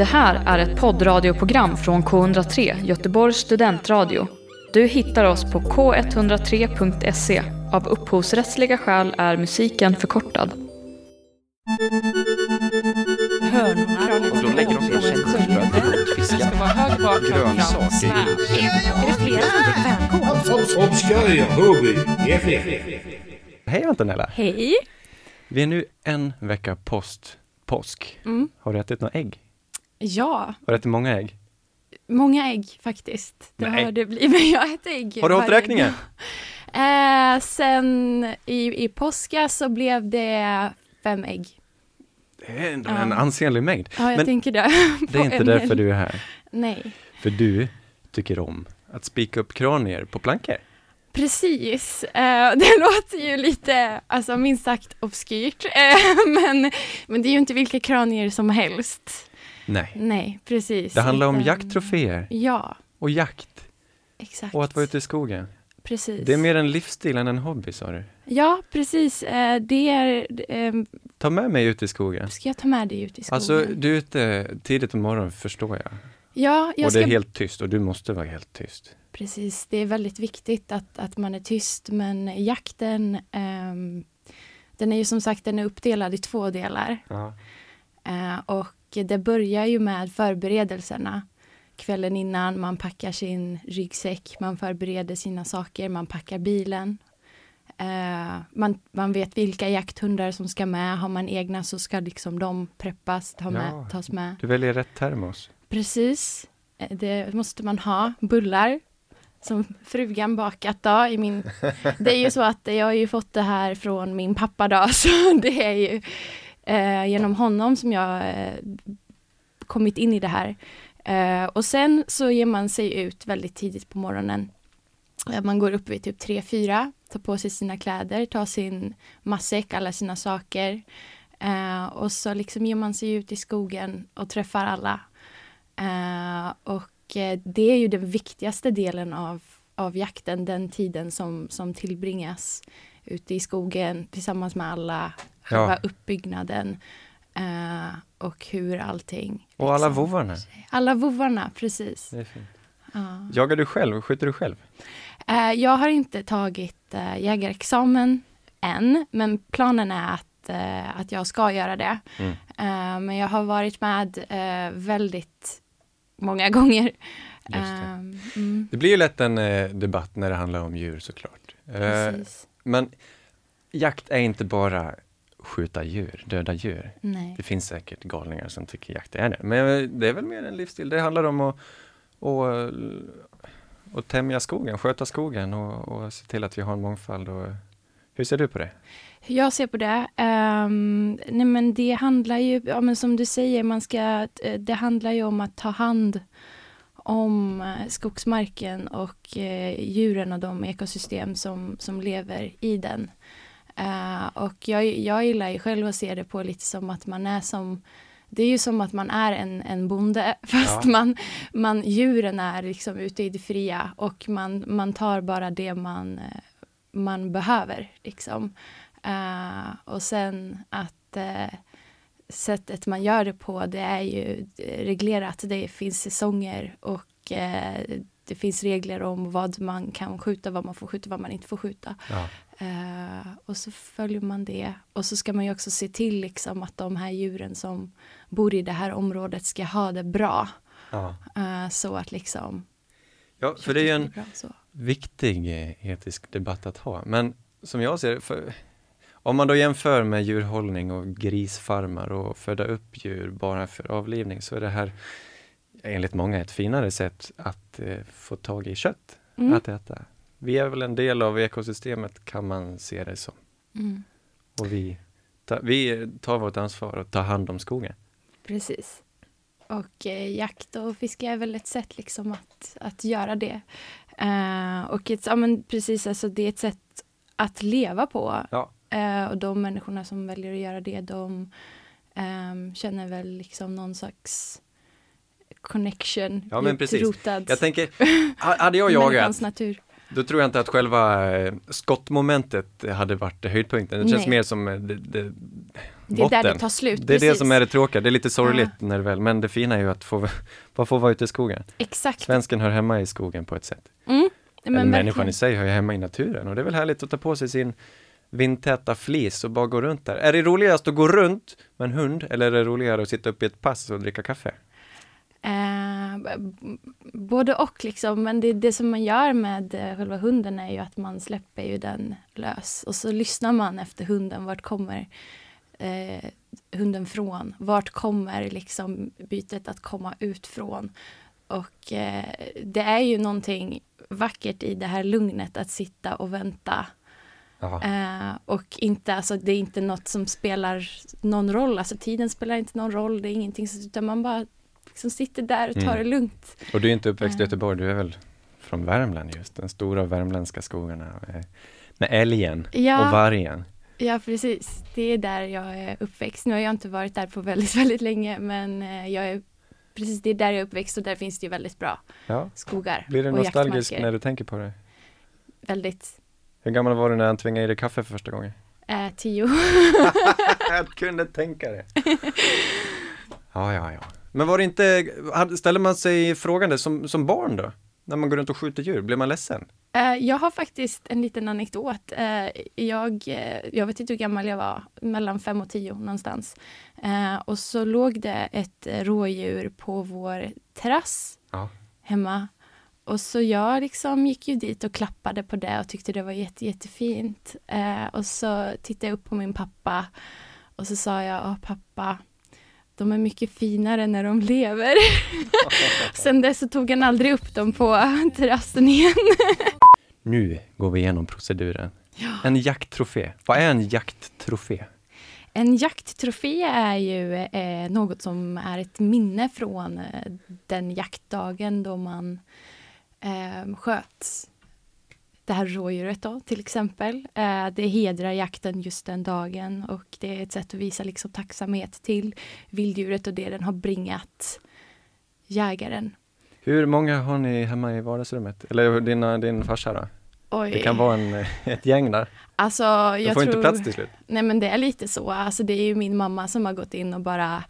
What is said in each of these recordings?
Det här är ett poddradioprogram från K103, Göteborgs studentradio. Du hittar oss på k103.se. Av upphovsrättsliga skäl är musiken förkortad. Hönorna. Och då lägger de sina känselspröt på rotfiskar. Grönsaker. Är det flera som dricker fänkål? Obscure hobby. FF. Hej Antonella! Hej! Vi är nu en vecka post påsk. Mm. Har du ätit några ägg? Ja, Har du ätit många ägg? många ägg faktiskt. Det Nej. har det blivit. Men jag äter ägg Har du hållit räkningen? Eh, sen i, i påska så blev det fem ägg. Det är ändå Ja. en ansenlig mängd. Ja, jag Men tänker det. det är inte därför du är här. Nej. För du tycker om att spika upp kranier på plankor. Precis. Eh, det låter ju lite, alltså minst sagt obskyrt. Eh, men, men det är ju inte vilka kranier som helst. Nej. Nej, precis. Det handlar om jakttroféer Ja, och jakt exakt. och att vara ute i skogen. Precis. Det är mer en livsstil än en hobby sa du. Ja, precis. Eh, det är... Eh, Ta med mig ut i skogen. ska jag ta med dig ut i skogen? Alltså, du är ute tidigt på morgonen förstår jag. ja, jag och det är helt tyst och du måste vara helt tyst. Precis, det är väldigt viktigt att, att man är tyst, men jakten, ehm, den är ju som sagt den är uppdelad i två delar. Eh, och det börjar ju med förberedelserna. Kvällen innan, man packar sin ryggsäck, man förbereder sina saker, man packar bilen. Eh, man, man vet vilka jakthundar som ska med. Har man egna så ska liksom de preppas, ta med, Ja. tas med. Du väljer rätt termos. Precis. Eh, Det måste man ha. Bullar som frugan bakat då i min... Det är ju så att jag har ju fått det här från min pappa då, så det är ju eh, genom honom som jag eh, kommit in i det här. Eh, och sen så ger man sig ut väldigt tidigt på morgonen. Eh, man går upp vid typ 3-4, tar på sig sina kläder, tar sin matsäck, alla sina saker. Eh, och så liksom ger man sig ut i skogen och träffar alla. Eh, och eh, det är ju den viktigaste delen av, av jakten, den tiden som, som tillbringas ute i skogen tillsammans med alla, själva uppbyggnaden eh, och hur allting... Och alla liksom- vovvarna. Alla vovvarna, precis. Ja. Jagar du själv? Skjuter du själv? Eh, jag har inte tagit eh, jägarexamen än, men planen är att, eh, att jag ska göra det. Mm. Eh, men jag har varit med eh, väldigt många gånger. Det. Ehm, mm, Det blir ju lätt en debatt när det handlar om djur såklart. Precis. men jakt är inte bara skjuta djur, döda djur. Nej. Det finns säkert galningar som tycker jakt är det. Men eh, det är väl mer en livsstil. Det handlar om att, att, att tämja skogen, sköta skogen och, och se till att vi har en mångfald. Och, hur ser du på det? Jag ser på det? ehm, nej men det handlar ju, ja, men som du säger, man ska, eh, det handlar ju om att ta hand om eh, skogsmarken och eh, djuren och de ekosystem som, som lever i den. Eh, och jag, jag gillar ju själv att se det på lite som att man är som det är ju som att man är en, en bonde, fast Ja. man, man, djuren är liksom ute i det fria och man, man tar bara det man, eh, man behöver. Liksom. Eh, och sen att eh, sättet man gör det på, det är ju reglerat. Det finns säsonger och eh, det finns regler om vad man kan skjuta, vad man får skjuta, vad man inte får skjuta. Ja. Eh, och så följer man det. Och så ska man ju också se till liksom att de här djuren som bor i det här området ska ha det bra. Ja. Eh, så att liksom... ja, för det är ju en bra, viktig eh, etisk debatt att ha. Men som jag ser för, om man då jämför med djurhållning och grisfarmar och föda upp djur bara för avlivning så är det här enligt många ett finare sätt att eh, få tag i kött Mm. att äta. Vi är väl en del av ekosystemet kan man se det som. Mm, Och vi, ta, vi tar vårt ansvar och tar hand om skogen. precis. Och eh, jakt och fiske är väl ett sätt liksom att, att göra det. Eh, och ett, ja, men precis, alltså det är ett sätt att leva på. Ja. Eh, och de människorna som väljer att göra det, de ehm, känner väl liksom någon slags connection, Ja, men precis. rotad Jag tänker, ha- hade jag jagat natur. Då tror jag inte att själva eh, skottmomentet hade varit höjdpunkten. Det känns Nej. mer som eh, det, det, Det är där det tar slut. Det är det precis. som är det tråkiga, det är lite sorgligt när det väl, men det fina är ju att få, bara få vara ute i skogen. Exakt. Svensken hör hemma i skogen på ett sätt. Mm. Men människan verkligen. i sig hör ju hemma i naturen och det är väl härligt att ta på sig sin vindtäta flis och bara gå runt där. Är det roligast att gå runt med en hund eller är det roligare att sitta uppe i ett pass och dricka kaffe? Eh, både och liksom, men det, det som man gör med eh, själva hunden är ju att man släpper ju den lös och så lyssnar man efter hunden, vart kommer eh, hunden från? Vart kommer liksom bytet att komma ut från? Och eh, det är ju någonting vackert i det här lugnet att sitta och vänta. Eh, och inte, alltså, det är inte något som spelar någon roll, alltså tiden spelar inte någon roll, det är ingenting, utan man bara liksom sitter där och tar Mm. det lugnt. Och du är inte uppväxt i Eh. Göteborg, du är väl från Värmland just, den stora värmländska skogarna med, med älgen och Ja, vargen. ja, precis. Det är där jag är uppväxt. Nu har jag inte varit där på väldigt, väldigt länge, men eh, jag är precis, det är där jag är uppväxt och där finns det ju väldigt bra Ja. skogar Blir du och nostalgisk när du tänker på det? Väldigt. Hur gammal var du när han tvingade i dig kaffe för första gången? Eh, tio. Jag kunde tänka det. Ja, ja, ja. Men var det inte, ställer man sig frågande som, som barn då? När man går runt och skjuter djur, blir man ledsen? Eh, Jag har faktiskt en liten anekdot. Eh, Jag, eh, jag vet inte hur gammal jag var, mellan fem och tio någonstans. Och så låg det ett rådjur på vår terrass Ja. hemma. Och så jag liksom gick ju dit och klappade på det och tyckte det var jätte, jättefint. Och så tittade jag upp på min pappa och så sa jag, Åh, pappa, de är mycket finare när de lever. Sen dess så tog han aldrig upp dem på terrassen igen. Nu går vi igenom proceduren. En jakttrofé. Vad är en jakttrofé? En jakttrofé är ju eh, något som är ett minne från eh, den jaktdagen då man eh, sköt det här rådjuret då, till exempel. Eh, det hedrar jakten just den dagen och det är ett sätt att visa liksom tacksamhet till vilddjuret och det den har bringat jägaren. Hur många har ni hemma i vardagsrummet? Eller dina, din farsa då? Oj. Det kan vara en, ett gäng där. alltså, Du jag får tror... inte plats till slut. Nej men det är lite så. Alltså det är ju min mamma som har gått in och bara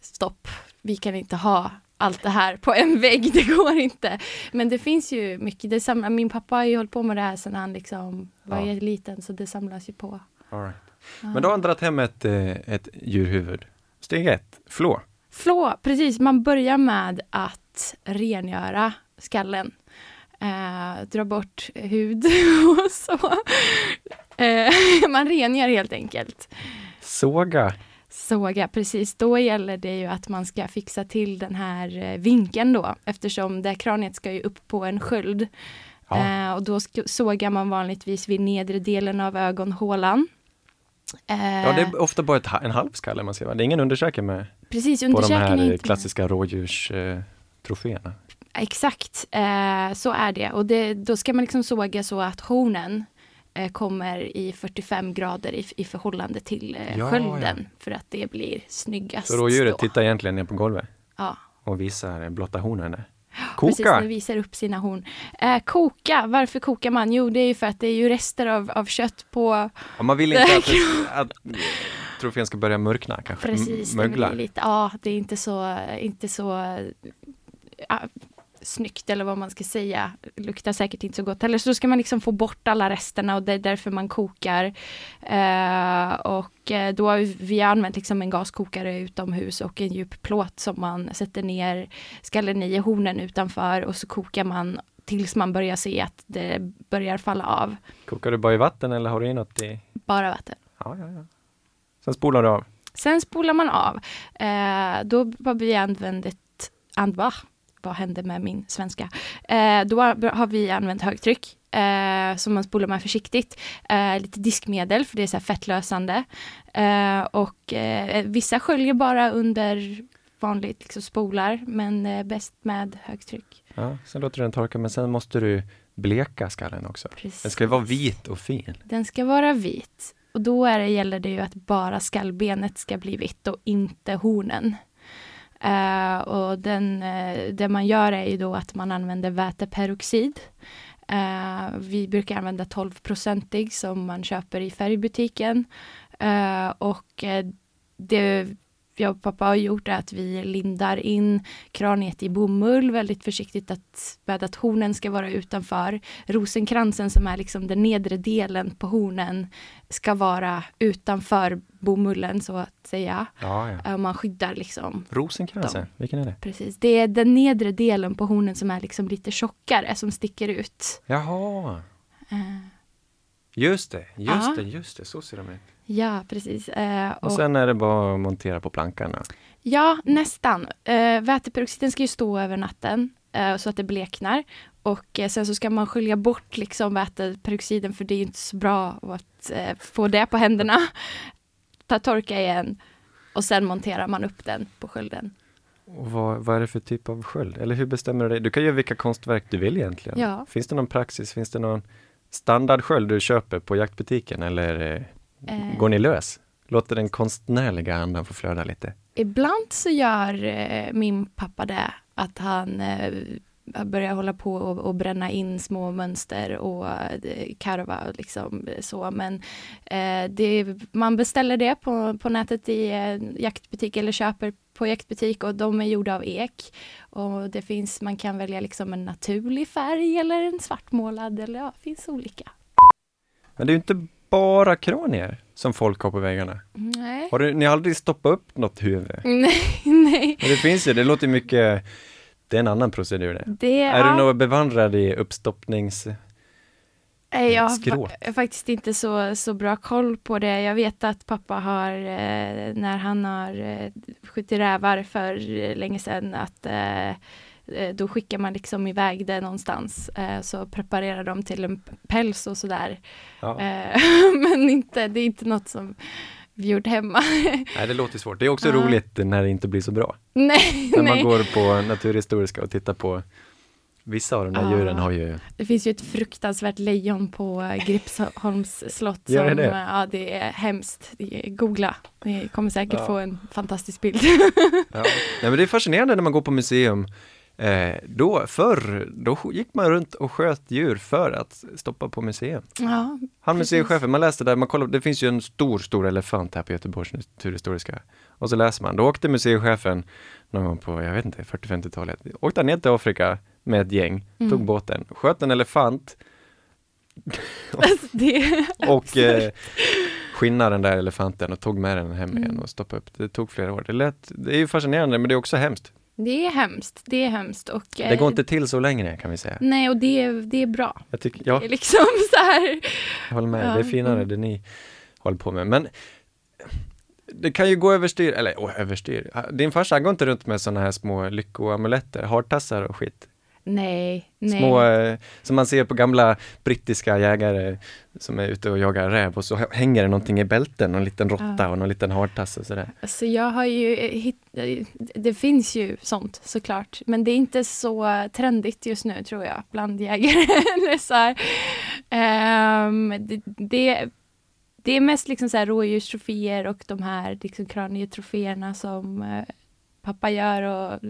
stopp, vi kan inte ha allt det här på en vägg, det går inte. Men det finns ju mycket, det samlar, min pappa har ju hållit på med det här sedan han liksom var Ja. liten så det samlas ju på. All right. Ja. Men då har dragit hem ett, eh, ett djurhuvud. Steg ett, flå. Flå, precis, man börjar med att rengöra skallen. Eh, dra bort hud och så. Eh, man rengör helt enkelt. Såga. Såga, precis. Då gäller det ju att man ska fixa till den här eh, vinkeln då, eftersom det kraniet ska ju upp på en sköld. Ja. Eh, och då sågar man vanligtvis vid nedre delen av ögonhålan. Eh, Ja, det är ofta bara ett, en halvskalle man ser va? Det är ingen undersökning med precis, på de här klassiska rådjurstroféerna. Eh. Exakt, så är det. Och det, då ska man liksom såga så att hornen kommer i 45 grader i, i förhållande till eh, Ja, skölden. För att det blir snyggast. Så rådjuret då. tittar egentligen ner på golvet Ja, och visar blotta hornen där. precis, Koka! den visar upp sina horn. Eh, koka, varför kokar man? Jo, det är ju för att det är ju rester av, av kött på... Och man vill inte att, det- att trofén ska börja mörkna kanske. Precis, M- det lite, ja, det är inte så, inte så ja, snyggt eller vad man ska säga. Luktar säkert inte så gott heller. Så då ska man liksom få bort alla resterna och det är därför man kokar. Eh, och eh, då har vi använt liksom en gaskokare utomhus och en djup plåt som man sätter ner skallen i hornen utanför och så kokar man tills man börjar se att det börjar falla av. Kokar du bara i vatten eller har du i något i? Bara vatten. Ja, ja, ja. Sen spolar du av. Sen spolar man av. Eh, då har vi använt ett, and, va? Vad hände med min svenska? Eh, då har, vi använt högtryck. Eh, som man spolar med försiktigt. Eh, lite diskmedel för det är så fettlösande. Eh, och eh, vissa sköljer bara under vanligt liksom spolar men eh, bäst med högtryck. Ja, sen låter du den torka men sen måste du bleka skallen också. Precis. Den ska vara vit och fin. Den ska vara vit. Och då är det, gäller det ju att bara skallbenet ska bli vitt och inte hornen. Uh, och den, uh, det man gör är ju då att man använder väteperoxid. Uh, vi brukar använda 12-procentig som man köper i färgbutiken. Och det jag och pappa har gjort är att vi lindar in kraniet i bomull väldigt försiktigt att, med att hornen ska vara utanför. Rosenkransen som är liksom den nedre delen på hornen ska vara utanför bomullen så att säga. Ja, ja. Eh, Man skyddar liksom Rosenkransen, De. vilken är det? Precis. Det är den nedre delen på hornen som är liksom lite tjockare som sticker ut. Jaha, Eh, just det, just Ja. det, just det, så ser de ut. Ja, precis. Eh, Och sen är det bara att montera på plankorna. Ja, nästan. Uh, väteperoxiden ska ju stå över natten eh, så att det bleknar. Och eh, sen så ska man skölja bort liksom väteperoxiden för det är ju inte så bra att eh, få det på händerna. Ta torka igen och sen monterar man upp den på skölden. Och vad, vad är det för typ av sköld? Eller hur bestämmer du det? Du kan göra vilka konstverk du vill egentligen. Ja. Finns det någon praxis? Finns det någon standardsköld du köper på jaktbutiken eller eh, går ni lös? Låter den konstnärliga andan få flöda lite? Ibland så gör eh, min pappa det, att han eh, börjar hålla på och, och bränna in små mönster och eh, karva och liksom eh, så. Men eh, det, man beställer det på, på nätet i jaktbutik eller köper på jaktbutik och de är gjorda av ek. Och det finns, man kan välja liksom en naturlig färg eller en svartmålad eller ja, finns olika. Men det är ju inte bara kranier som folk har på väggarna. Nej. Har du, ni har aldrig stoppat upp något huvud? Nej, nej. Men det finns ju, det låter mycket, det är en annan procedur det. Det, Är ja. du något bevandrad i uppstoppnings... Nej, jag har faktiskt inte så, så bra koll på det. Jag vet att pappa har, eh, när han har eh, skjutit rävar för eh, länge sedan, att eh, då skickar man liksom iväg det någonstans. Eh, så preparerar de till en päls och sådär. Ja. Eh, men inte, det är inte något som vi gjort hemma. Nej, det låter svårt. Det är också Ja. roligt när det inte blir så bra. nej, När man nej. går på Naturhistoriska och tittar på Vissa av de där Ja. djuren har ju Det finns ju ett fruktansvärt lejon på eh, Gripsholms slott. Gör det som, det? eh, Ja, det är hemskt. Googla. Ni kommer säkert Ja. få en fantastisk bild. Ja. Nej, men det är fascinerande när man går på museum. Eh, då, förr, då gick man runt och sköt djur för att stoppa på museum. ja, Han museichefen, man läste där, man kollar, det finns ju en stor, stor elefant här på Göteborgs naturhistoriska. Och så läser man, då åkte museichefen någon gång på, jag vet inte, 40-50-talet, åkte ner till Afrika med ett gäng, Mm. tog båten, sköt en elefant alltså, det, och eh, skinnade den där elefanten och tog med den hem igen Mm. och stoppade upp. Det tog flera år. Det, lät, det är ju fascinerande men det är också hemskt. Det är hemskt. Det är hemskt. Och, Det eh, går inte till så längre kan vi säga. Nej, och det, är- det är bra. Jag, tycker, ja, Det är liksom så här. jag håller med, Ja, det är finare mm. det ni håller på med. Men det kan ju gå överstyr, eller oh, överstyr. Din farsa går inte runt med sådana här små lyckoamuletter, hartassar och skit. Nej, nej. Små, eh, som man ser på gamla brittiska jägare som är ute och jagar räv och så hänger det någonting i bälten, någon liten råtta Ja. och någon liten hartass och sådär. Alltså jag har ju eh, hitt, eh, det finns ju sånt såklart, men det är inte så trendigt just nu tror jag bland jägare. Så. Ehm, det, det, det är mest liksom så här rådjurstroféer och de här liksom kranietroféerna som pappa gör och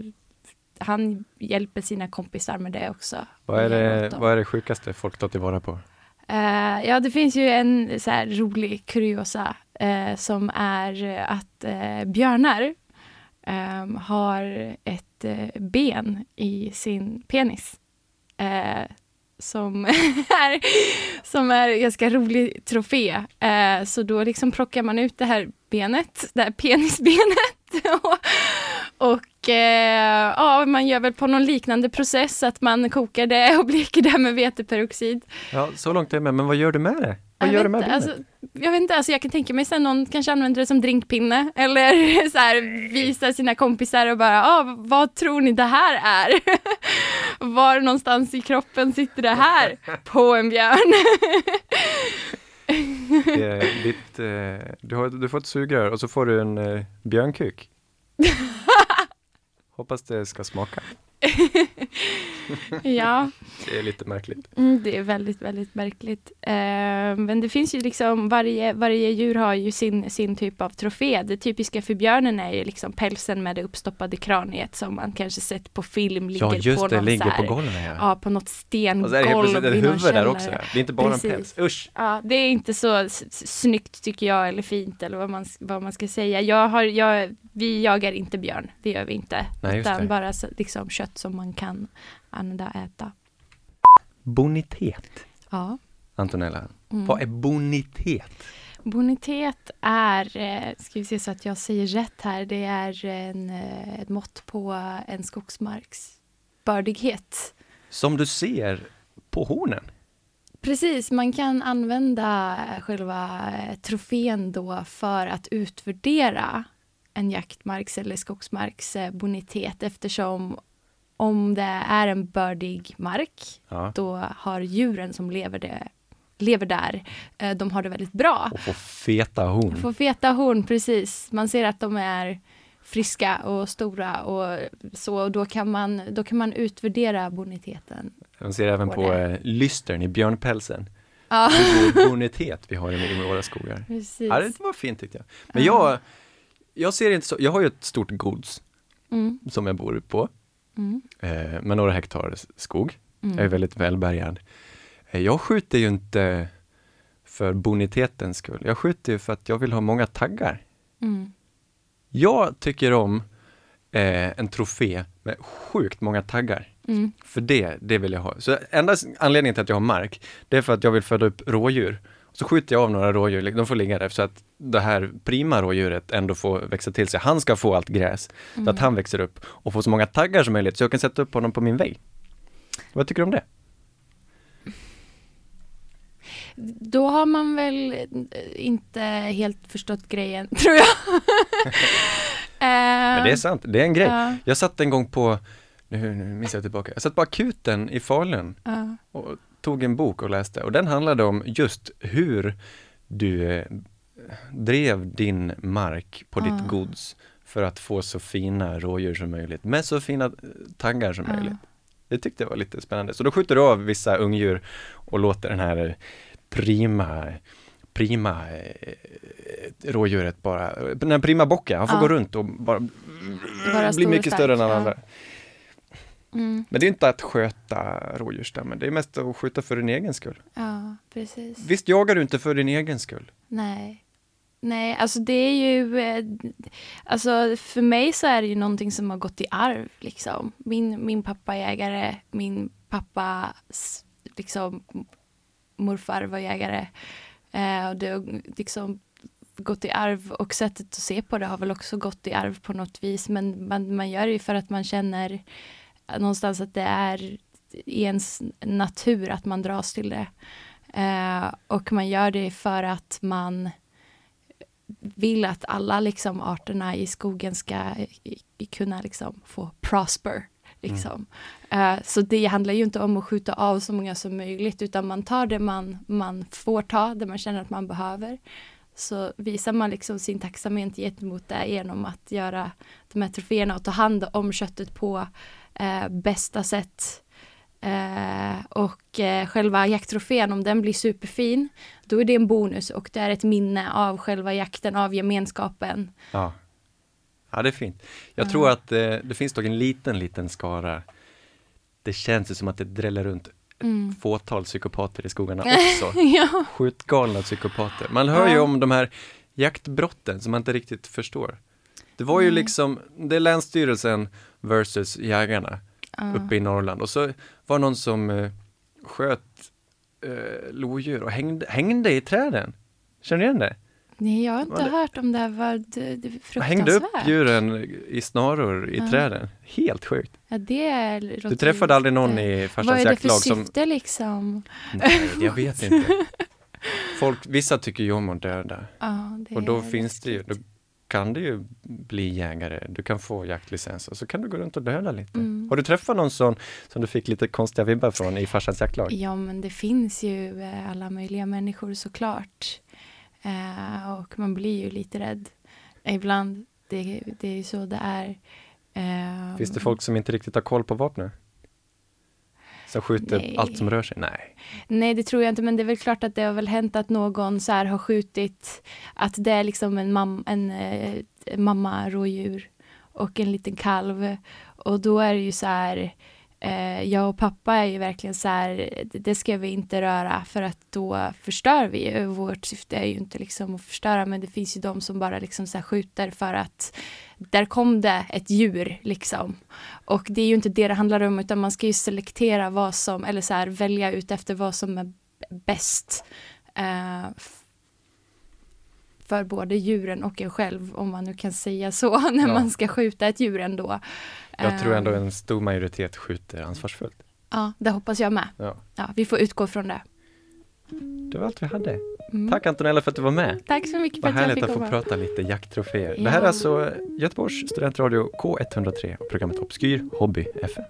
han hjälper sina kompisar med det också. Vad är, det, vad är det sjukaste folk tar tillvara på? Eh, ja, det finns ju en så här rolig kuriosa eh, som är att eh, björnar ehm, har ett ben i sin penis. Som, är, som är ganska rolig trofé. Så då liksom plockar man ut det här benet, det här penisbenet. och och eh, ja, man gör väl på någon liknande process att man kokar det och bleker det med veteperoxid. Ja, så långt är jag med, men vad gör du med det? Vad Jag gör du med alltså, jag vet inte, alltså jag kan tänka mig sen någon kanske använder det som drinkpinne eller så här, visar sina kompisar och bara, ah, vad tror ni det här är? Var någonstans i kroppen sitter det här? På en björn. Det ditt, eh, du, har, du får ett sugrör och så får du en eh, björnkuk. Hoppas det ska smaka. ja, Det är lite märkligt. Mm, det är väldigt, väldigt märkligt. Eh, men det finns ju liksom, varje, varje djur har ju sin, sin typ av trofé. Det typiska för björnen är ju liksom pälsen med det uppstoppade kraniet som man kanske sett på film ligger Ja, just på det, någon ligger här, på golvet. Ja. Ja, på något och så är det helt stengolv plötsligt ett huvud där också. Det är inte bara Precis. en päls. Usch! Ja, det är inte så snyggt tycker jag, eller fint eller vad man, vad man ska säga. Jag har, jag, vi jagar inte björn, det gör vi inte. Nej, utan bara liksom kött som man kan använda äta. Bonitet. Ja. Antonella, Mm. vad är bonitet? Bonitet är, eh, ska vi se så att jag säger rätt här, det är en, eh, ett mått på en skogsmarks bördighet. Som du ser på hornen. Precis, man kan använda själva eh, trofén då för att utvärdera en jaktmarks eller skogsmarks bonitet eftersom om det är en bördig mark Ja. då har djuren som lever, det, lever där, eh, de har det väldigt bra. Och få feta horn. Får feta horn, precis. Man ser att de är friska och stora och så. Och då, kan man, då kan man utvärdera boniteten. Man ser även på på det. eh, lystern i björnpälsen. Ja, Hur bonitet vi har i, våra skogar. precis. Ja, det var fint tyckte jag. Men Ja. jag, jag ser inte så, jag har ju ett stort gods Mm, som jag bor på, mm, eh, med några hektar skog. mm. Jag är väldigt välbärgad. Eh, jag skjuter ju inte för bonitetens skull. Jag skjuter ju för att jag vill ha många taggar. Mm, Jag tycker om eh, en trofé med sjukt många taggar. mm, För det, det vill jag ha. Så enda anledningen till att jag har mark, det är för att jag vill föda upp rådjur. Så skjuter jag av några rådjur, de får ligga där så att det här prima rådjuret ändå får växa till sig. Han ska få allt gräs, så mm. att han växer upp och får så många taggar som möjligt så jag kan sätta upp honom på min vägg. Vad tycker du om det? Då har man väl eh, inte helt förstått grejen, tror jag. Men det är sant, det är en grej. Ja, Jag satt en gång på, nu, nu minns jag tillbaka, jag satt på akuten i Falun ja, och tog en bok och läste och den handlade om just hur du eh, drev din mark på ditt gods för att få så fina rådjur som möjligt med så fina eh, taggar som ja. möjligt. Det tyckte jag var lite spännande. Så då skjuter du av vissa ungdjur och låter den här prima prima eh, rådjuret bara, den här prima bocken, han får Ja. gå runt och bara Vara bli mycket större än alla andra. Mm, Men det är inte att sköta rådjursstammen, det är mest att skjuta för din egen skull. ja, precis. Visst jagar du inte för din egen skull? Nej. Nej, alltså det är ju... Eh, alltså för mig så är det ju någonting som har gått i arv liksom. Min, min pappa är jägare, min pappas liksom morfar var jägare. Eh, och det har liksom gått i arv och sättet att se på det har väl också gått i arv på något vis. Men man, man gör det ju för att man känner någonstans att det är i ens natur att man dras till det. Eh, och man gör det för att man vill att alla liksom arterna i skogen ska kunna liksom få prosper. Liksom. Eh, så det handlar ju inte om att skjuta av så många som möjligt utan man tar det man, man får ta, det man känner att man behöver. Så visar man liksom sin tacksamhet gentemot det genom att göra de här troféerna och ta hand om köttet på uh, bästa sätt. Eh, och eh, själva jakttrofén, om den blir superfin, då är det en bonus och det är ett minne av själva jakten, av gemenskapen. Ja. Ja, det är fint. Jag Ja. tror att eh, det finns dock en liten, liten skara. Det känns ju som att det dräller runt ett Mm. fåtal psykopater i skogarna också. ja. Skjutgalna psykopater. Man hör ju Ja. om de här jaktbrotten som man inte riktigt förstår. Det var ju Nej. liksom, det är Länsstyrelsen versus jägarna Ja. uppe i Norrland och så var det någon som eh, sköt eh, lodjur och hängde, hängde i träden. Känner du igen det? Nej, jag har inte det- hört om det var det, det är Och hängde upp fruktansvärt. djuren i snaror i Ja. träden. Helt sjukt. Ja, det Du träffade aldrig någon i Vad farsans är det för jaktlag som... syfte liksom? Nej, jag vet inte. Folk, vissa tycker ju om att döda. Ja, det Och då finns det ju. Kan du ju bli jägare. Du kan få jaktlicens och så kan du gå runt och döda lite. Mm. Har du träffat någon sån som du fick lite konstiga vibbar från i farsans jaktlag? Ja, men det finns ju eh, alla möjliga människor såklart. Eh, och man blir ju lite rädd ibland. Det, det är ju så det är. Eh, Finns det folk som inte riktigt har koll på vapnet? Som skjuter Nej. allt som rör sig? Nej. Nej, det tror jag inte, men det är väl klart att det har väl hänt att någon så här har skjutit, att det är liksom en, mam en eh, mamma rådjur och en liten kalv. Och då är det ju så här, eh, jag och pappa är ju verkligen så här, det- ska vi inte röra för att då förstör vi. Vårt syfte är ju inte liksom att förstöra, men det finns ju de som bara liksom så här skjuter för att där kom det ett djur liksom. Och det är ju inte det det handlar om, utan man ska ju selektera vad som, eller så här välja ut efter vad som är bäst. eh, för både djuren och en själv, om man nu kan säga så, när Ja. man ska skjuta ett djur ändå. Jag tror ändå Eh, en stor majoritet skjuter ansvarsfullt. Ja, det hoppas jag med. Ja. Ja, vi får utgå från det. Det var allt vi hade. Mm. Tack Antonella för att du var med. Tack så mycket för Vad att jag härligt fick att få komma. prata lite jakttroféer. Ja. Det här är alltså Göteborgs studentradio K103 och programmet Obskyr Hobby FM.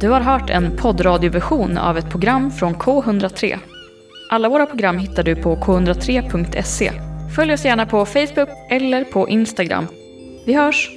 Du har hört en poddradioversion av ett program från K103. Alla våra program hittar du på k103.se. Följ oss gärna på Facebook eller på Instagram. Vi hörs!